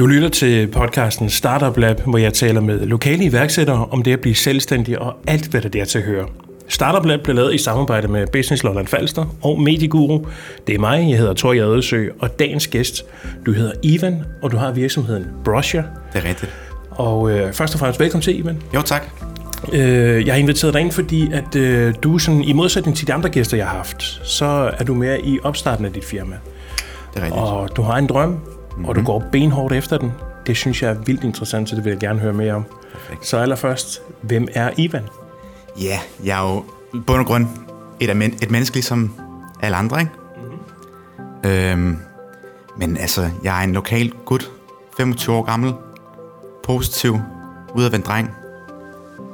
Du lytter til podcasten Startup Lab, hvor jeg taler med lokale iværksættere om det at blive selvstændig og alt, hvad der der til hører. Startup Lab blev lavet i samarbejde med Business Lolland Falster og Medieguru. Det er mig, jeg hedder Tor Jadesø, og dagens gæst, du hedder Ivan, og du har virksomheden Brusher. Det er rigtigt. Og øh, først og fremmest velkommen til, Ivan. Jo, tak. Øh, jeg har inviteret dig ind, fordi at øh, du sådan, i modsætning til de andre gæster, jeg har haft, så er du mere i opstarten af dit firma. Det er rigtigt. Og du har en drøm, mm-hmm. og du går benhårdt efter den. Det synes jeg er vildt interessant, så det vil jeg gerne høre mere om. Perfekt. Så allerførst, hvem er Ivan? Ja, jeg er jo bund og grund et, men- et menneske ligesom alle andre, ikke? Mm-hmm. Øhm, men altså, jeg er en lokal gut, 25 år gammel, positiv, udadvendt dreng,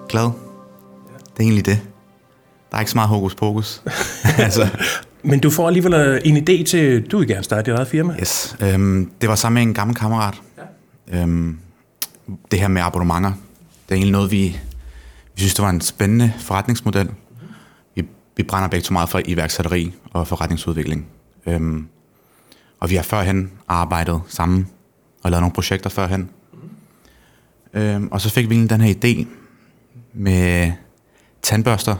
glad. Det er egentlig det. Der er ikke så meget hokus pokus. altså, Men du får alligevel øh, en idé til, du vil gerne starte dit eget firma. yes. Øhm, det var sammen med en gammel kammerat. Ja. Øhm, det her med abonnementer, det er egentlig noget, vi, vi synes, det var en spændende forretningsmodel. Vi, vi brænder begge to meget for iværksætteri og forretningsudvikling. Øhm, og vi har førhen arbejdet sammen og lavet nogle projekter førhen. Øhm, og så fik vi egentlig den her idé med tandbørster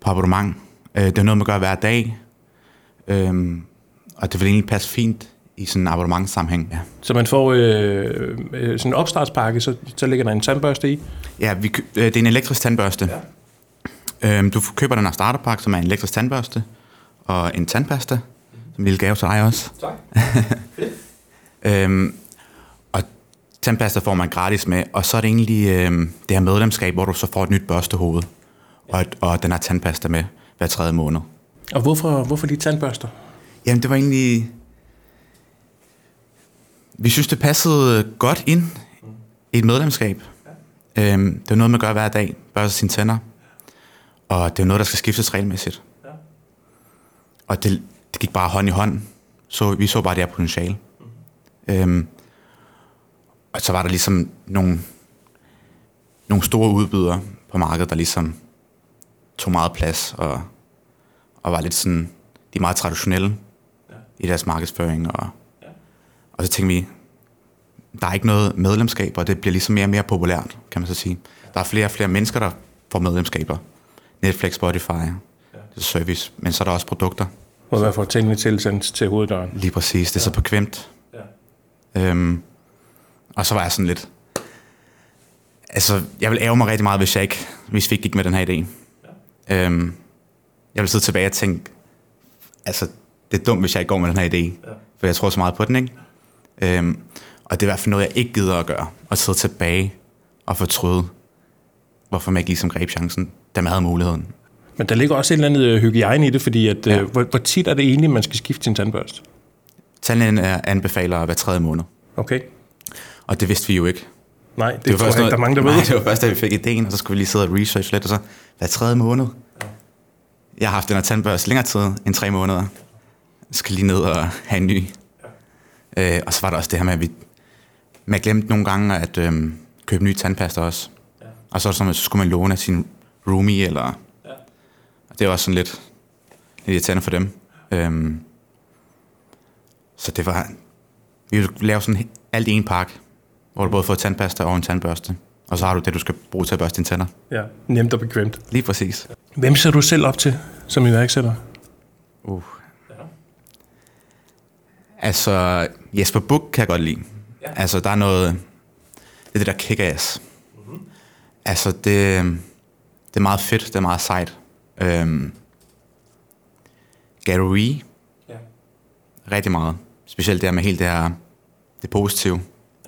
på abonnement. Øh, det er noget, man gør hver dag. Øhm, og det vil egentlig passe fint i sådan en abonnementssammenhæng. Ja. Så man får øh, øh, sådan en opstartspakke, så, så ligger der en tandbørste i. Ja, vi, øh, det er en elektrisk tandbørste. Ja. Øhm, du køber den her starterpakke, som er en elektrisk tandbørste, og en tandpasta, som en lille gave til dig også. Tak. Øhm, og tandpasta får man gratis med, og så er det egentlig øhm, det her medlemskab, hvor du så får et nyt børstehoved, og, og den her tandpasta med hver tredje måned. Og hvorfor, hvorfor de tandbørster? Jamen, det var egentlig... Vi synes, det passede godt ind i et medlemskab. Øhm, det er noget, man gør hver dag. Børster sine tænder. Og det er noget, der skal skiftes regelmæssigt. Og det, det gik bare hånd i hånd. Så vi så bare det her potentiale. Øhm, og så var der ligesom nogle, nogle store udbydere på markedet, der ligesom tog meget plads og, og var lidt sådan, de er meget traditionelle ja. i deres markedsføring. Og, ja. og så tænkte vi, der er ikke noget medlemskab, og det bliver ligesom mere og mere populært, kan man så sige. Der er flere og flere mennesker, der får medlemskaber. Netflix, Spotify, ja. det er service, men så er der også produkter. Hvor man får tingene tilsendt til hoveddøren. Lige præcis, det er så bekvemt. Ja. Øhm, og så var jeg sådan lidt... Altså, jeg vil ære mig rigtig meget, hvis jeg ikke, hvis vi ikke gik med den her idé. Ja. Øhm, jeg vil sidde tilbage og tænke, altså, det er dumt, hvis jeg ikke går med den her idé. Ja. For jeg tror så meget på den, ikke? Øhm, og det er i hvert fald noget, jeg ikke gider at gøre. At sidde tilbage og fortryde, hvorfor man ikke ligesom greb chancen, da man havde muligheden. Men der ligger også et eller andet øh, hygiejne i det, fordi at, Ja. øh, hvor, hvor tit er det egentlig, man skal skifte sin tandbørste? Tandlægen er- anbefaler hver tredje måned. Okay. Og det vidste vi jo ikke. Nej, det, det tror jeg ikke, der er mange, der ved. Nej, det var først, da vi fik ideen, og så skulle vi lige sidde og research lidt, og så hver tredje måned. Jeg har haft den her tandbørste længere tid end tre måneder. Jeg skal lige ned og have en ny. Øh, og så var der også det her med, at vi man glemte nogle gange at øhm, købe ny tandpasta også. Og så, at så skulle man låne af sin roomie, eller... Og det var også sådan lidt, lidt irriterende for dem. Øhm, så det var... Vi ville lave sådan alt i en pakke, hvor du både får tandpasta og en tandbørste. Og så har du det, du skal bruge til at børste dine tænder. Ja, nemt og bekvemt. Lige præcis. Hvem ser du selv op til som iværksætter? Uh. Altså, Jesper Buch kan jeg godt lide. Ja. Altså, der er noget... Det er det der kick-ass. Mm-hmm. Altså, det, det er meget fedt, det er meget sejt. Øhm, Gary Ja. rigtig meget. Specielt det her med helt det her, det positive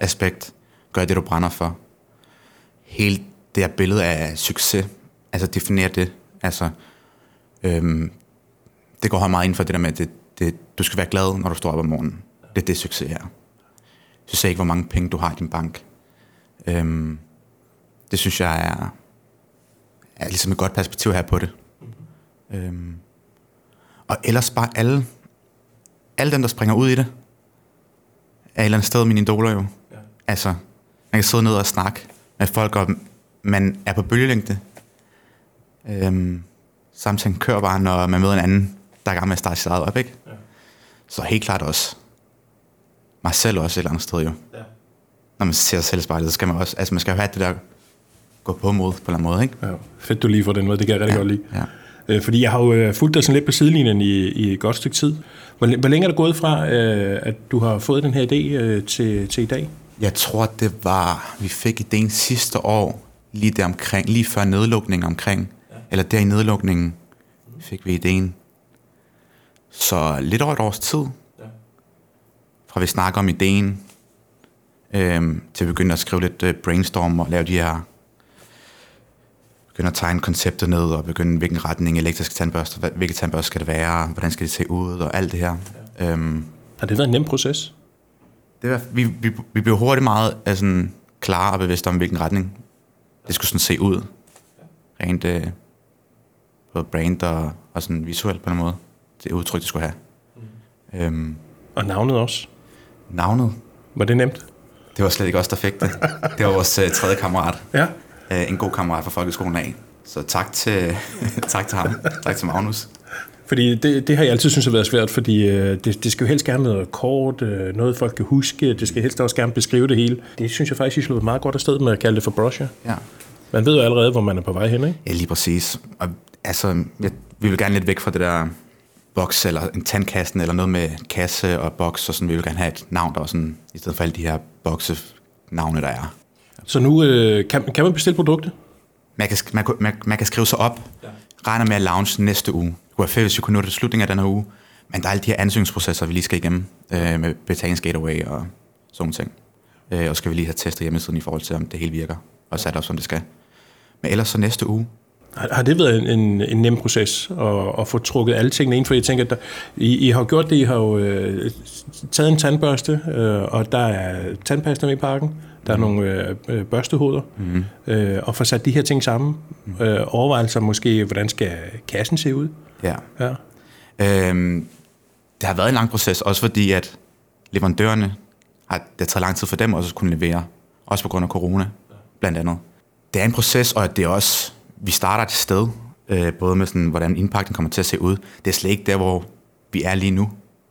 aspekt. Gør det, du brænder for. Helt det her billede af succes. Altså, definere det. Altså, øhm, det går meget ind for det der med, at det, det, du skal være glad, når du står op om morgenen. Det er det, succes er. Du ser ikke, hvor mange penge du har i din bank. Øhm, det synes jeg er, er ligesom et godt perspektiv her på det. Mm-hmm. Øhm, og ellers bare alle, alle dem, der springer ud i det, er et eller andet sted mine idoler jo. Altså, man kan sidde ned og snakke med folk, og man er på bølgelængde. Øhm, samtalen kører bare, når man møder en anden, der er i gang med at starte sit eget op, ikke? Ja. Så helt klart også mig selv også et eller andet sted jo. Ja. Når man ser sig selv spejlet, så skal man også, altså man skal jo have det der gå på mod på en eller anden måde, ikke? Ja, fedt du lige for den måde, det kan jeg rigtig Ja, godt lide. ja. Øh, fordi jeg har jo øh, fulgt dig sådan lidt på sidelinjen i, i et godt stykke tid. Hvor, hvor længe er det gået fra, øh, at du har fået den her idé øh, til, til i dag? Jeg tror, det var, vi fik ideen sidste år, lige der omkring, lige før nedlukningen omkring, ja. eller der i nedlukningen, fik vi ideen. Så lidt over et års tid, Ja. fra vi snakker om ideen, øhm, til vi begyndte at skrive lidt øh, brainstorm og lave de her, begynde at tegne koncepter ned, og begynde, hvilken retning elektriske tandbørster, hvad- hvilke tandbørster skal det være, hvordan skal det se ud, og alt det her. Ja. Øhm, Har det været en nem proces? Det var, vi, vi, vi blev hurtigt meget sådan, klare og bevidste om, hvilken retning det skulle sådan se ud. Rent øh, både brand og, og sådan visuelt på en måde. Det udtryk, det skulle have. Mm. Øhm, Og navnet også? navnet, Var det nemt? det var slet ikke os, der fik det. Det var vores øh, tredje kammerat. Ja. Øh, en god kammerat fra folkeskolen af. Så tak til, tak til ham. Tak til Magnus. Fordi det, det har jeg altid synes har været svært, fordi øh, det, det skal jo helst gerne være noget kort, øh, noget folk kan huske, det skal helst også gerne beskrive det hele. Det synes jeg faktisk, I slået meget godt afsted med at kalde det for brusher. Ja. Man ved jo allerede, hvor man er på vej hen, ikke? Ja, lige præcis. Og, altså, jeg, vi vil gerne lidt væk fra det der boks eller en tandkassen eller noget med kasse og boks og sådan. Vi vil gerne have et navn, der var sådan, i stedet for alle de her bokse navne, der er. Så nu øh, kan, kan man bestille produktet? Man kan, man, man, man kan skrive sig op, ja. regner med at launch næste uge. Fedt, hvis vi kunne nå det til slutningen af den her uge. Men der er alle de her ansøgningsprocesser, vi lige skal igennem øh, med betalingsgateway og sådan ting. Øh, og så skal vi lige have testet hjemmesiden i forhold til, om det hele virker og sat op, som det skal. Men ellers så næste uge, Har, har det været en, en, en nem proces at, at få trukket alle tingene ind? For jeg tænker, at der, I, I har gjort det, I har jo øh, taget en tandbørste, øh, og der er tandpasta med i pakken, der er nogle øh, øh, børstehoveder, mm. øh, og få sat de her ting sammen. Øh, overvejelser måske, hvordan skal kassen se ud? Ja, Ja. Øhm, det har været en lang proces, også fordi at leverandørerne, har, det har taget lang tid for dem også at kunne levere, også på grund af corona, blandt andet. Det er en proces, og at det er også, vi starter et sted, øh, både med sådan, hvordan indpakningen kommer til at se ud. Det er slet ikke der, hvor vi er lige nu.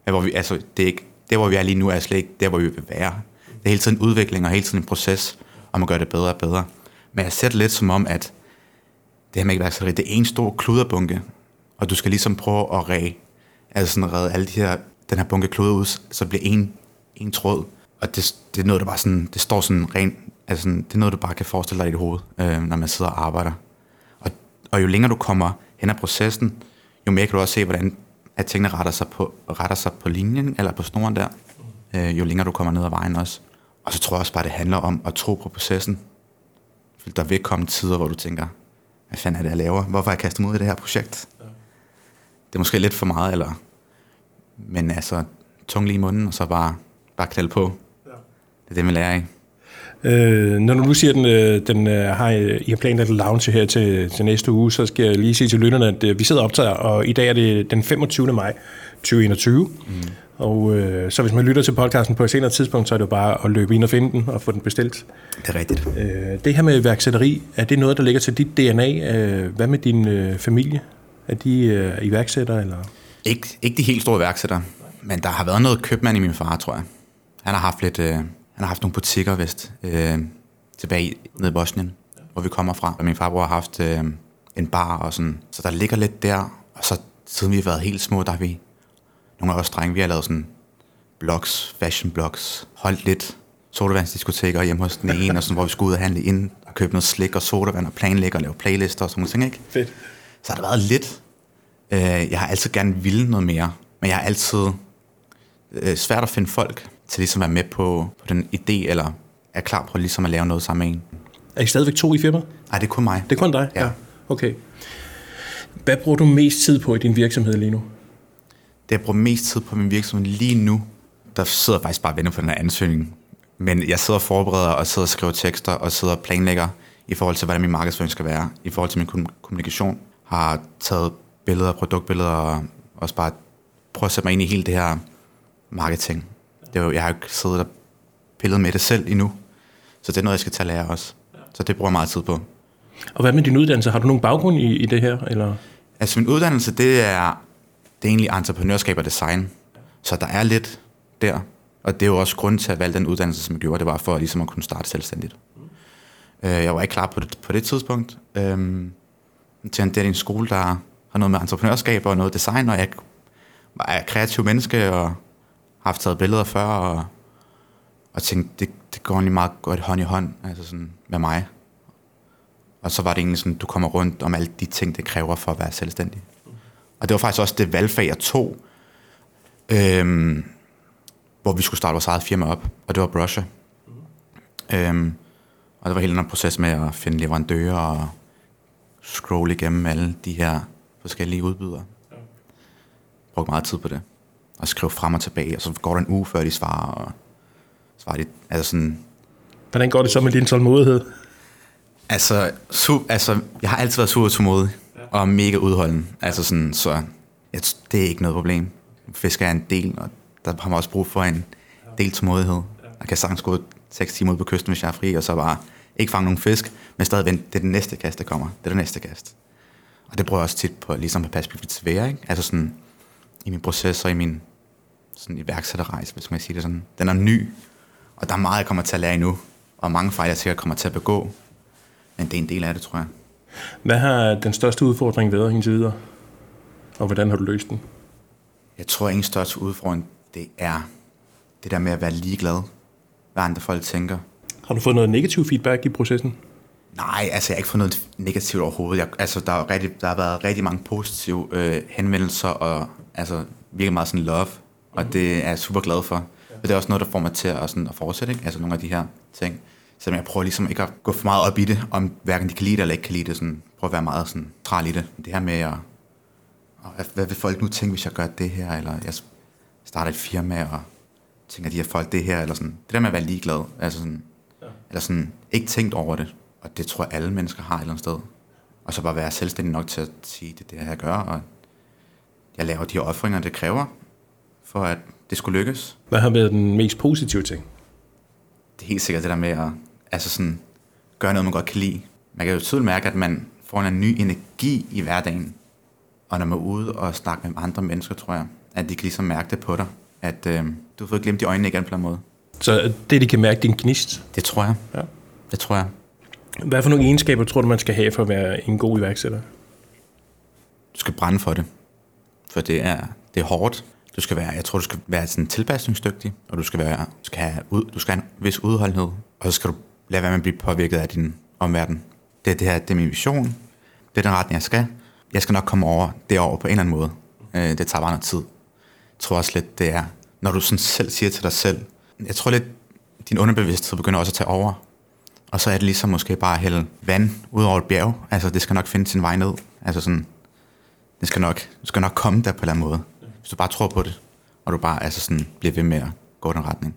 Hvor vi, altså, det er ikke, der, hvor vi er lige nu, er slet ikke der, hvor vi vil være. Det er hele tiden en udvikling og hele tiden en proces, om at gøre det bedre og bedre. Men jeg ser det lidt som om, at det her med iværksætteri, det er en stor kluderbunke, og du skal ligesom prøve at ræge, altså sådan redde alle de her, den her bunke kluder ud, så bliver en, en tråd. Og det, det er noget, der bare sådan, det står sådan rent, altså sådan, det er noget, du bare kan forestille dig i dit hoved, øh, når man sidder og arbejder. Og, og jo længere du kommer hen ad processen, jo mere kan du også se, hvordan at tingene retter sig på, retter sig på linjen, eller på snoren der, øh, jo længere du kommer ned ad vejen også. Og så tror jeg også bare, det handler om at tro på processen. For der vil komme tider, hvor du tænker, hvad fanden er det, jeg laver? Hvorfor har jeg kastet mig ud i det her projekt? Det er måske lidt for meget, eller... Men altså, tung lige i munden, og så bare, bare knald på. Det er det, man lærer af. Øh, når du nu siger, at den, øh, den øh, har, I har planer at launche her til, til næste uge, så skal jeg lige sige til lytterne, at øh, vi sidder og optager, og i dag er det den 25. maj 2021. Mm. Og øh, så hvis man lytter til podcasten på et senere tidspunkt, så er det jo bare at løbe ind og finde den og få den bestilt. Det er rigtigt. Øh, det her med iværksætteri, er det noget, der ligger til dit DNA? Øh, hvad med din øh, familie? Er de øh, iværksættere? Eller? Ikke, ikke de helt store iværksættere, men der har været noget købmand i min far, tror jeg. Han har haft lidt, øh, han har haft nogle butikker vist, øh, tilbage i- nede i Bosnien, hvor vi kommer fra. Og min farbror har haft øh, en bar og sådan. Så der ligger lidt der, og så siden vi har været helt små, der har vi, nogle af os drenge, vi har lavet sådan blogs, fashion blogs, holdt lidt sodavandsdiskoteker hjemme hos den ene, og sådan, hvor vi skulle ud og handle ind og købe noget slik og sodavand og planlægge og lave playlister og sådan nogle ting, ikke? Fedt. Så har der været lidt. Øh, jeg har altid gerne ville noget mere, men jeg har altid øh, svært at finde folk til ligesom at være med på, på den idé, eller er klar på ligesom at lave noget sammen med en. Er I stadigvæk to i firmaet? Nej, det er kun mig. Det er kun dig? Ja. Okay. Hvad bruger du mest tid på i din virksomhed lige nu? Det jeg bruger mest tid på min virksomhed lige nu, der sidder jeg faktisk bare og venter på den her ansøgning. Men jeg sidder og forbereder og sidder og skriver tekster og sidder og planlægger i forhold til, hvordan min markedsføring skal være. I forhold til min kom- kommunikation. Har taget billeder, produktbilleder og også bare prøvet at sætte mig ind i hele det her marketing. Det er jo, jeg har jo ikke siddet og pillet med det selv endnu. Så det er noget, jeg skal tage lære også. Så det bruger jeg meget tid på. Og hvad med din uddannelse? Har du nogen baggrund i, i det her? Eller? Altså min uddannelse, det er, det er egentlig entreprenørskab og design. Så der er lidt der. Og det er jo også grunden til at valgte den uddannelse, som jeg gjorde. Det var for ligesom at kunne starte selvstændigt. Mm. Jeg var ikke klar på det, på det tidspunkt. Øhm, til en en skole, der har noget med entreprenørskab og noget design, og jeg er kreativ menneske, og har haft taget billeder før, og, og tænkte, det, det går egentlig meget godt hånd i hånd altså sådan med mig. Og så var det egentlig sådan, du kommer rundt om alle de ting, det kræver for at være selvstændig. Og det var faktisk også det valgfag, jeg tog, øhm, hvor vi skulle starte vores eget firma op, og det var Brusher. Øhm, og det var hele den proces med at finde leverandører og scrolle igennem alle de her forskellige udbydere. Ja. Brugte meget tid på det. Og skrev frem og tilbage, og så går der en uge, før de svarer, og svarer de, altså sådan... Hvordan går det så med din tålmodighed? Altså, su, altså jeg har altid været super tålmodig, ja. og mega udholden. Altså sådan, så jeg, det er ikke noget problem. Fisker er en del, og der har man også brug for en del tålmodighed. Jeg kan sagtens gå 6 timer ud på kysten, hvis jeg er fri, og så bare ikke fange nogen fisk, men stadig vente, det er det næste kast, der kommer. Det er det næste kast. Og det bruger jeg også tit på, ligesom på perspektiv til være, ikke? Altså sådan, i min proces og i min sådan iværksætterrejse, hvis man sige det sådan. Den er ny, og der er meget, jeg kommer til at lære endnu, og mange fejl, jeg sikkert kommer til at begå. Men det er en del af det, tror jeg. Hvad har den største udfordring været indtil videre? Og hvordan har du løst den? Jeg tror, at en største udfordring, det er det der med at være ligeglad, hvad andre folk tænker. Har du fået noget negativ feedback i processen? Nej, altså jeg har ikke fået noget negativt overhovedet. Jeg, altså der, er rigtig, der har været rigtig mange positive øh, henvendelser, og altså virkelig meget sådan love, og mm. det er jeg super glad for. Ja. Og det er også noget, der får mig til at, sådan, at fortsætte, ikke? altså nogle af de her ting. Så jeg prøver ligesom ikke at gå for meget op i det, om hverken de kan lide det eller ikke kan lide det. Sådan, prøver at være meget sådan, træl i det. Det her med at, hvad, hvad vil folk nu tænke, hvis jeg gør det her, eller jeg starter et firma, og tænker de her folk det her, eller sådan. Det der med at være ligeglad, altså sådan. Eller sådan, ikke tænkt over det. Og det tror jeg, alle mennesker har et eller andet sted. Og så bare være selvstændig nok til at sige, det er det her, jeg gør, og jeg laver de offringer, det kræver, for at det skulle lykkes. Hvad har været den mest positive ting? Det er helt sikkert det der med at altså sådan, gøre noget, man godt kan lide. Man kan jo tydeligt mærke, at man får en ny energi i hverdagen. Og når man er ude og snakker med andre mennesker, tror jeg, at de kan ligesom mærke det på dig. At øh, du har fået glemt de øjnene igen på en måde. Så det, de kan mærke, din gnist? Det tror jeg. Ja. Det tror jeg. Hvad for nogle egenskaber tror du, man skal have for at være en god iværksætter? Du skal brænde for det. For det er, det er hårdt. Du skal være, jeg tror, du skal være sådan tilpasningsdygtig, og du skal, være, du skal, have, ud, du skal have en vis udholdenhed, og så skal du lade være med at blive påvirket af din omverden. Det, er det her, det er min vision. Det er den retning, jeg skal. Jeg skal nok komme over det over på en eller anden måde. Øh, det tager bare noget tid. Jeg tror også lidt, det er, når du sådan selv siger til dig selv, jeg tror lidt, din underbevidsthed begynder også at tage over. Og så er det ligesom måske bare at hælde vand ud over et bjerg. Altså, det skal nok finde sin vej ned. Altså sådan, det skal nok, det skal nok komme der på en eller anden måde. Hvis du bare tror på det, og du bare altså sådan, bliver ved med at gå den retning.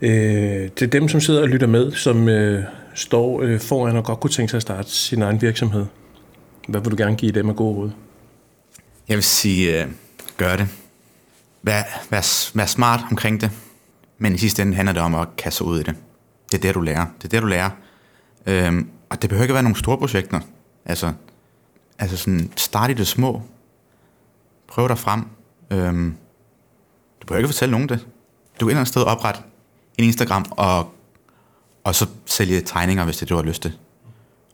Øh, til dem, som sidder og lytter med, som øh, står øh, foran og godt kunne tænke sig at starte sin egen virksomhed, hvad vil du gerne give dem af gode råd? Jeg vil sige, øh, gør det. Vær, vær, vær smart omkring det, men i sidste ende handler det om at kaste ud i det. Det er det, du lærer. Det er det, du lærer. Øhm, og det behøver ikke at være nogle store projekter. Altså, altså sådan, start i det små. Prøv dig frem. Øhm, du behøver ikke fortælle nogen det. Du kan et eller andet sted oprette en Instagram og, og så sælge tegninger, hvis det du har lyst til.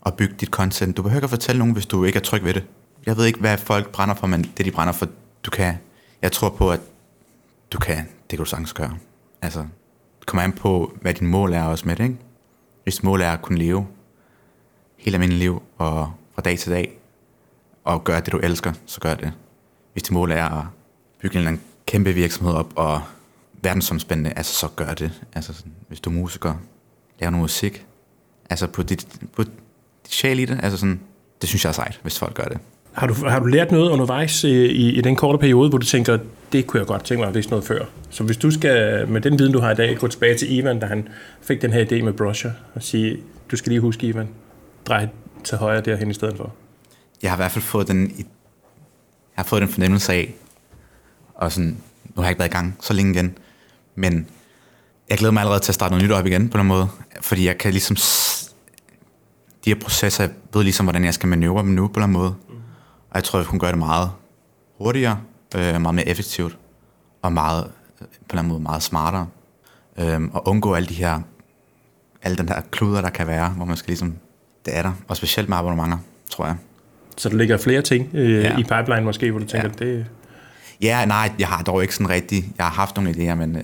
Og bygge dit content. Du behøver ikke at fortælle nogen, hvis du ikke er tryg ved det. Jeg ved ikke, hvad folk brænder for, men det de brænder for, du kan. Jeg tror på, at du kan. Det kan du sagtens gøre. Altså, det kommer an på, hvad din mål er også med det, ikke? Hvis mål er at kunne leve hele almindeligt liv og fra dag til dag, og gøre det, du elsker, så gør det. Hvis dit mål er at bygge en kæmpe virksomhed op og verdensomspændende, altså så gør det. Altså sådan, hvis du er musiker, laver noget musik, altså på dit, på dit sjæl i det, altså sådan, det synes jeg er sejt, hvis folk gør det. Har du, har du lært noget undervejs i, i, i den korte periode, hvor du tænker, det kunne jeg godt tænke mig at vidste noget før? Så hvis du skal, med den viden, du har i dag, gå tilbage til Ivan, da han fik den her idé med brusher, og sige, du skal lige huske, Ivan, drej til højre derhen i stedet for. Jeg har i hvert fald fået den, jeg har fået den fornemmelse af, og sådan, nu har jeg ikke været i gang så længe igen, men jeg glæder mig allerede til at starte noget nyt op igen på den måde, fordi jeg kan ligesom, de her processer, jeg ved ligesom, hvordan jeg skal manøvrere dem nu på den måde. Og jeg tror, jeg kunne gøre det meget hurtigere, øh, meget mere effektivt, og meget, på en måde meget smartere. øhm, og undgå alle de her, alle den der kluder, der kan være, hvor man skal ligesom, det er der, og specielt med abonnementer, tror jeg. Så der ligger flere ting øh, Ja. i pipeline måske, hvor du tænker, Ja. det, Ja, nej, jeg har dog ikke sådan rigtig, jeg har haft nogle idéer, men øh,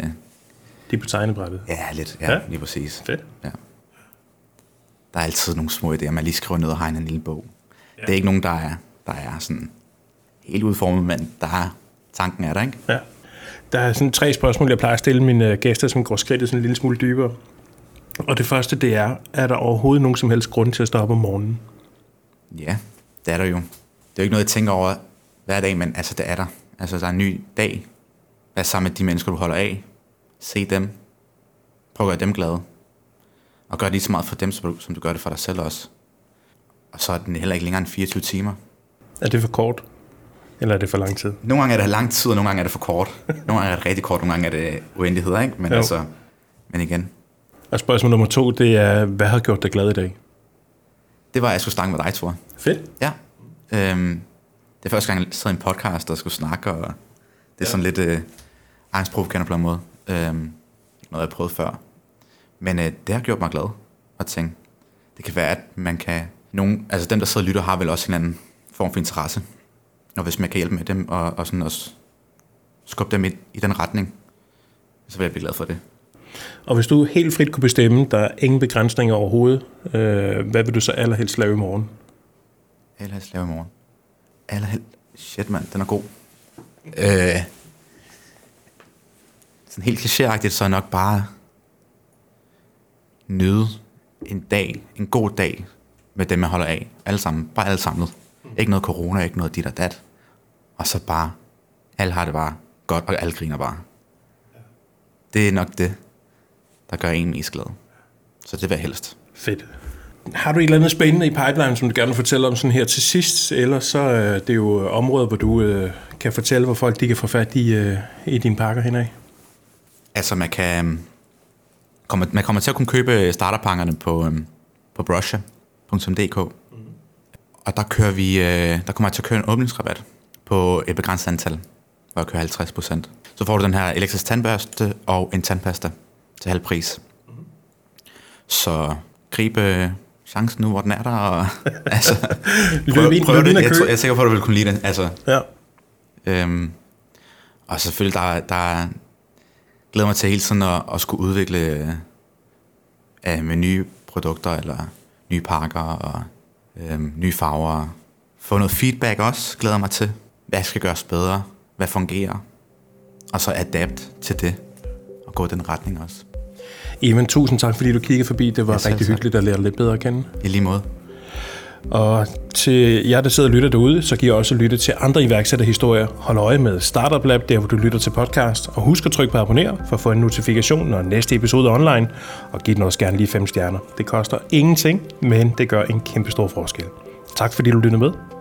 det er på tegnebrættet. ja, lidt, ja, Ja. lige præcis. Fedt. Ja. Der er altid nogle små idéer, man lige skriver ned og har en lille bog. Ja. Det er ikke nogen, der er, der er sådan helt udformet, men der er, tanken er der, ikke? Ja. Der er sådan tre spørgsmål, jeg plejer at stille mine øh, gæster, som går skridtet sådan en lille smule dybere. Og det første, det er, er der overhovedet nogen som helst grund til at stå op om morgenen? Ja, det er der jo. Det er jo ikke noget, jeg tænker over hver dag, men altså, det er der. Altså, der er en ny dag. Vær sammen med de mennesker, du holder af. Se dem. Prøv at gøre dem glade. Og gør lige så meget for dem, som du, som du gør det for dig selv også. Og så er den heller ikke længere end 24 timer. Er det for kort? Eller er det for lang tid? Nogle gange er det lang tid, og nogle gange er det for kort. Nogle gange er det rigtig kort, nogle gange er det uendeligheder, ikke? Men Jo. altså, men igen, Og spørgsmål nummer to, det er, hvad har gjort dig glad i dag? det var, at jeg skulle snakke med dig, Thor. Fedt. Ja. Øhm, det er første gang, jeg sidder i en podcast og skulle snakke, og det er sådan lidt øh, angstprovokerende på en måde. Øhm, noget, jeg prøvet før. Men øh, det har gjort mig glad at tænke, det kan være, at man kan... Nogen, altså dem, der sidder og lytter, har vel også en anden form for interesse. Og hvis man kan hjælpe med dem, og, og sådan også skubbe dem i, i den retning, så vil jeg blive glad for det. Og hvis du helt frit kunne bestemme, der er ingen begrænsninger overhovedet, øh, hvad vil du så allerhelst lave i morgen? Allerhelst lave i morgen. Allerhelst... Shit, mand, den er god. Øh, sådan helt klichéagtigt, så er nok bare nyde en dag, en god dag med dem, jeg holder af. Alle sammen, bare alle samlet. Ikke noget corona, ikke noget dit og dat. Og så bare, alle har det bare godt, og alle griner bare. Det er nok det, der gør en mest glad. Så det vil jeg helst. Fedt. Har du et eller andet spændende i pipeline, som du gerne vil fortælle om sådan her til sidst? Eller så øh, det er jo områder, hvor du øh, kan fortælle, hvor folk de kan få fat i, øh, i dine pakker henad. Altså, man kan... øhm, Kommer, man kommer til at kunne købe starterpakkerne på, øhm, på brusher.dk. Og der kører vi... Øh, der kommer jeg til at køre en åbningsrabat på et begrænset antal, hvor jeg kører 50 procent. Så får du den her elektrisk tandbørste og en tandpasta til halv pris. Så grib øh, chancen nu, hvor den er der. Og, altså, prøv løb ind det. Jeg, tror, jeg er sikker på, at du vil kunne lide det. Altså, Ja. Øhm, og selvfølgelig, der, der glæder mig til hele tiden at, at skulle udvikle øh, med nye produkter, eller nye pakker, og øh, nye farver. Få noget feedback også, glæder mig til. Hvad skal gøres bedre? Hvad fungerer? Og så adapt til det, og gå den retning også. Even, tusind tak, fordi du kiggede forbi. Det var Ja, rigtig tak. hyggeligt at lære lidt bedre at kende. I lige måde. Og til jer, der sidder og lytter derude, så giv også lytte til andre iværksætterhistorier. Hold øje med Startup Lab, der hvor du lytter til podcast. Og husk at trykke på abonner for at få en notifikation, når næste episode er online. Og giv den også gerne lige fem stjerner. Det koster ingenting, men det gør en kæmpe stor forskel. Tak fordi du lyttede med.